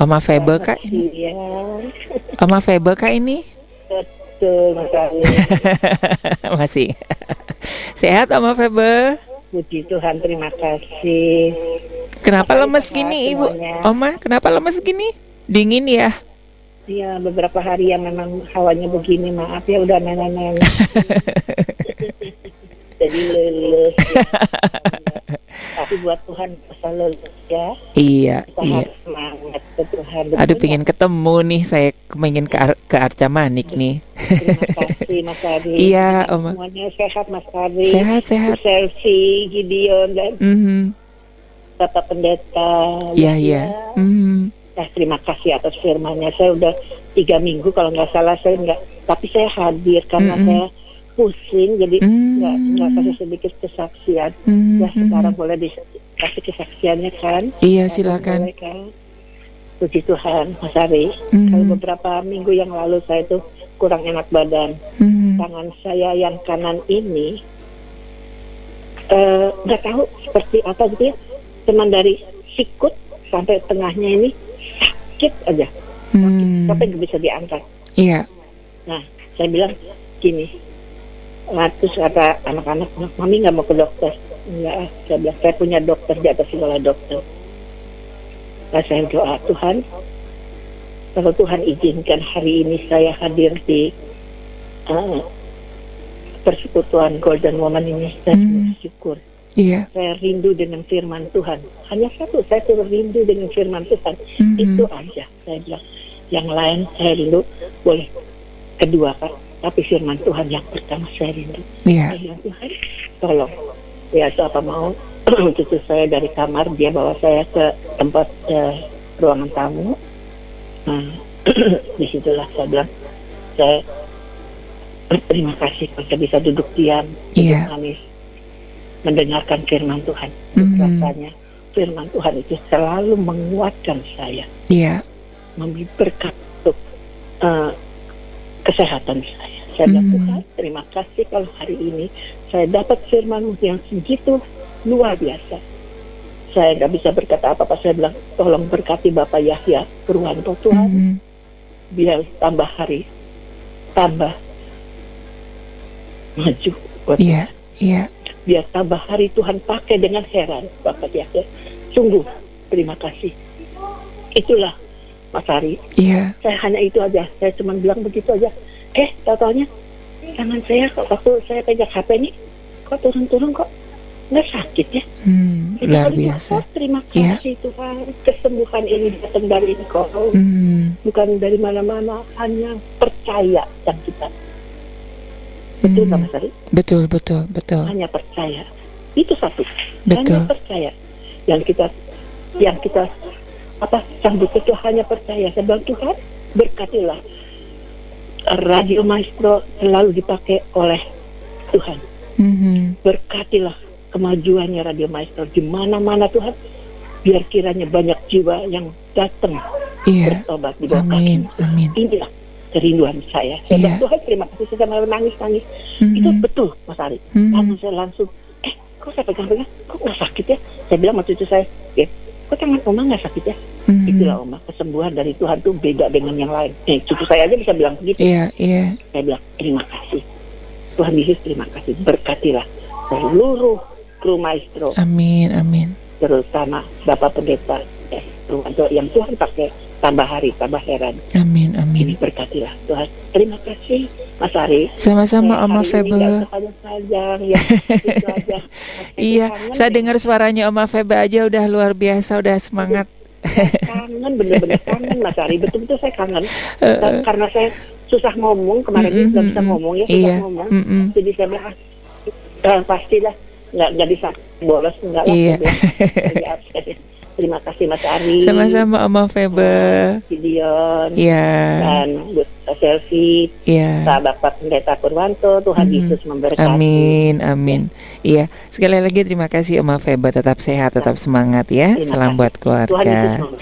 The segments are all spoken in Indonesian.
Oma Febe kak? Iya, Oma Febe kak ini? betul. Masih. Sehat Oma Febe? Puji Tuhan, terima kasih. Kenapa Apa lemes gini ibu? semuanya? Oma, kenapa lemes gini? Dingin ya? Iya, beberapa hari yang memang hawanya begini, maaf ya udah nenek-nenek. Jadi lulus. Tapi buat Tuhan lulus ya. Iya, Kita iya. harus semangat ke Tuhan. Aduh, Betul pingin ketemu nih. Saya pengen ke, Ar- ke Arca Manik nih. Terima kasih Mas Ari. Iya, Oma. Semuanya sehat Mas Ari. Sehat, sehat. Selfie, Gideon dan Mhm. Bapak Pendeta. Iya, iya. Mhm. Nah, terima kasih atas firmannya. Saya udah tiga minggu kalau nggak salah saya nggak, tapi saya hadir karena Mm-mm. saya pusing, jadi Mm. nggak nggak kasih sedikit kesaksian. Mhm. Ya sekarang boleh dikasih kesaksiannya kan? Iya, silakan. boleh, kan? Puji Tuhan, Mas Ari. Mhm. Kalau beberapa minggu yang lalu saya tuh kurang enak badan. Mhm. Tangan saya yang kanan ini eh, nggak tahu seperti apa gitu ya. Cuman dari sikut sampai tengahnya ini sakit aja. Hmm. Sampai nggak bisa diangkat. Iya. Nah, saya bilang gini. Terus kata anak-anak, mami nggak mau ke dokter. Enggak, ah." saya bilang, saya punya dokter di atas segala dokter. Nah, saya doa, Tuhan, kalau Tuhan izinkan hari ini saya hadir di eh, persekutuan Golden Woman ini, saya Hmm. bersyukur. Iya. Saya rindu dengan firman Tuhan. Hanya satu, saya suruh rindu dengan firman Tuhan. Mhm. Itu aja, saya bilang. Yang lain saya rindu, boleh kedua kan. Tapi firman Tuhan yang pertama saya rindu. Saya bilang, Tuhan, tolong. Ya, itu apa mau. Cucu saya dari kamar, dia bawa saya ke tempat eh, ruangan tamu. Nah, di situlah saya bilang, saya terima kasih kalau bisa duduk diam, duduk Iya. manis, mendengarkan firman Tuhan. Mhm. Rasanya firman Tuhan itu selalu menguatkan saya, Iya. memberi berkat untuk eh, kesehatan saya. Saya bilang Mhm. Tuhan, terima kasih kalau hari ini saya dapat firman yang segitu luar biasa. Saya nggak bisa berkata apa-apa. Saya bilang, tolong berkati Bapak Yahya Purwanto Tuhan, Mhm. biar tambah hari, tambah maju. Iya. Iya. biar tambah hari Tuhan pakai dengan heran Bapak Yahya. Sungguh terima kasih. Itulah Mas Ari. Iya. Saya hanya itu aja. Saya cuma bilang begitu aja. Eh, tahu-taunya tangan saya kok waktu saya pegang HP ini kok turun-turun kok nggak sakit ya. Hmm. Itu Luar biasa. oh, terima Iya. kasih Tuhan. Kesembuhan ini datang dari Engkau. Hmm. Bukan dari mana-mana. Hanya percaya yang kita. Betul Hmm. nggak Mas Ari? Betul, betul, betul. hanya percaya itu satu Betul. hanya percaya yang kita yang kita apa sambut itu hanya percaya saya bilang Tuhan berkatilah radio maestro selalu dipakai oleh Tuhan Mhm. berkatilah kemajuannya radio maestro di mana-mana Tuhan biar kiranya banyak jiwa yang datang Iya. bertobat di bawah Amin. kaki. Amin. inilah kerinduan saya Iya. bilang Tuhan terima kasih saya sampai nangis nangis itu betul Mas Ari Mhm. langsung saya langsung eh kok saya pegang-pegang kok nggak sakit ya saya bilang waktu itu saya ya kok tangan oma nggak sakit ya? Mhm. itulah oma kesembuhan dari Tuhan tuh beda dengan yang lain. Eh cucu saya aja bisa bilang begitu. Iya, iya. saya bilang terima kasih. Tuhan Yesus terima kasih. Berkatilah seluruh kru maestro. Amin, amin. terutama Bapak Pendeta ya, Ruwanto yang Tuhan pakai tambah hari tambah heran Amin, ini amin. berkatilah Tuhan terima kasih Mas Ari Sama-sama Oma ini Febe. nggak ya, Iya, saya ya. dengar suaranya Oma Febe aja udah luar biasa, udah semangat. kangen bener-bener kangen Mas Ari betul-betul saya kangen Dan karena saya susah ngomong kemarin ini Mm-mm, nggak bisa ngomong ya susah Iya. ngomong mm-mm. jadi saya bilang ah, eh, pastilah nggak nggak bisa bolos enggak lah Iya. terima kasih Mas Ari Sama-sama Oma Febe. Gideon Iya, dan Bu Selfie iya. Bapak Pendeta Purwanto Tuhan Mm. Yesus memberkati Amin, amin. Iya, sekali lagi terima kasih Oma Febe. Tetap sehat, tetap semangat ya. Terima Salam kasih. buat keluarga.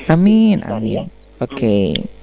Amin, amin. ya. Oke.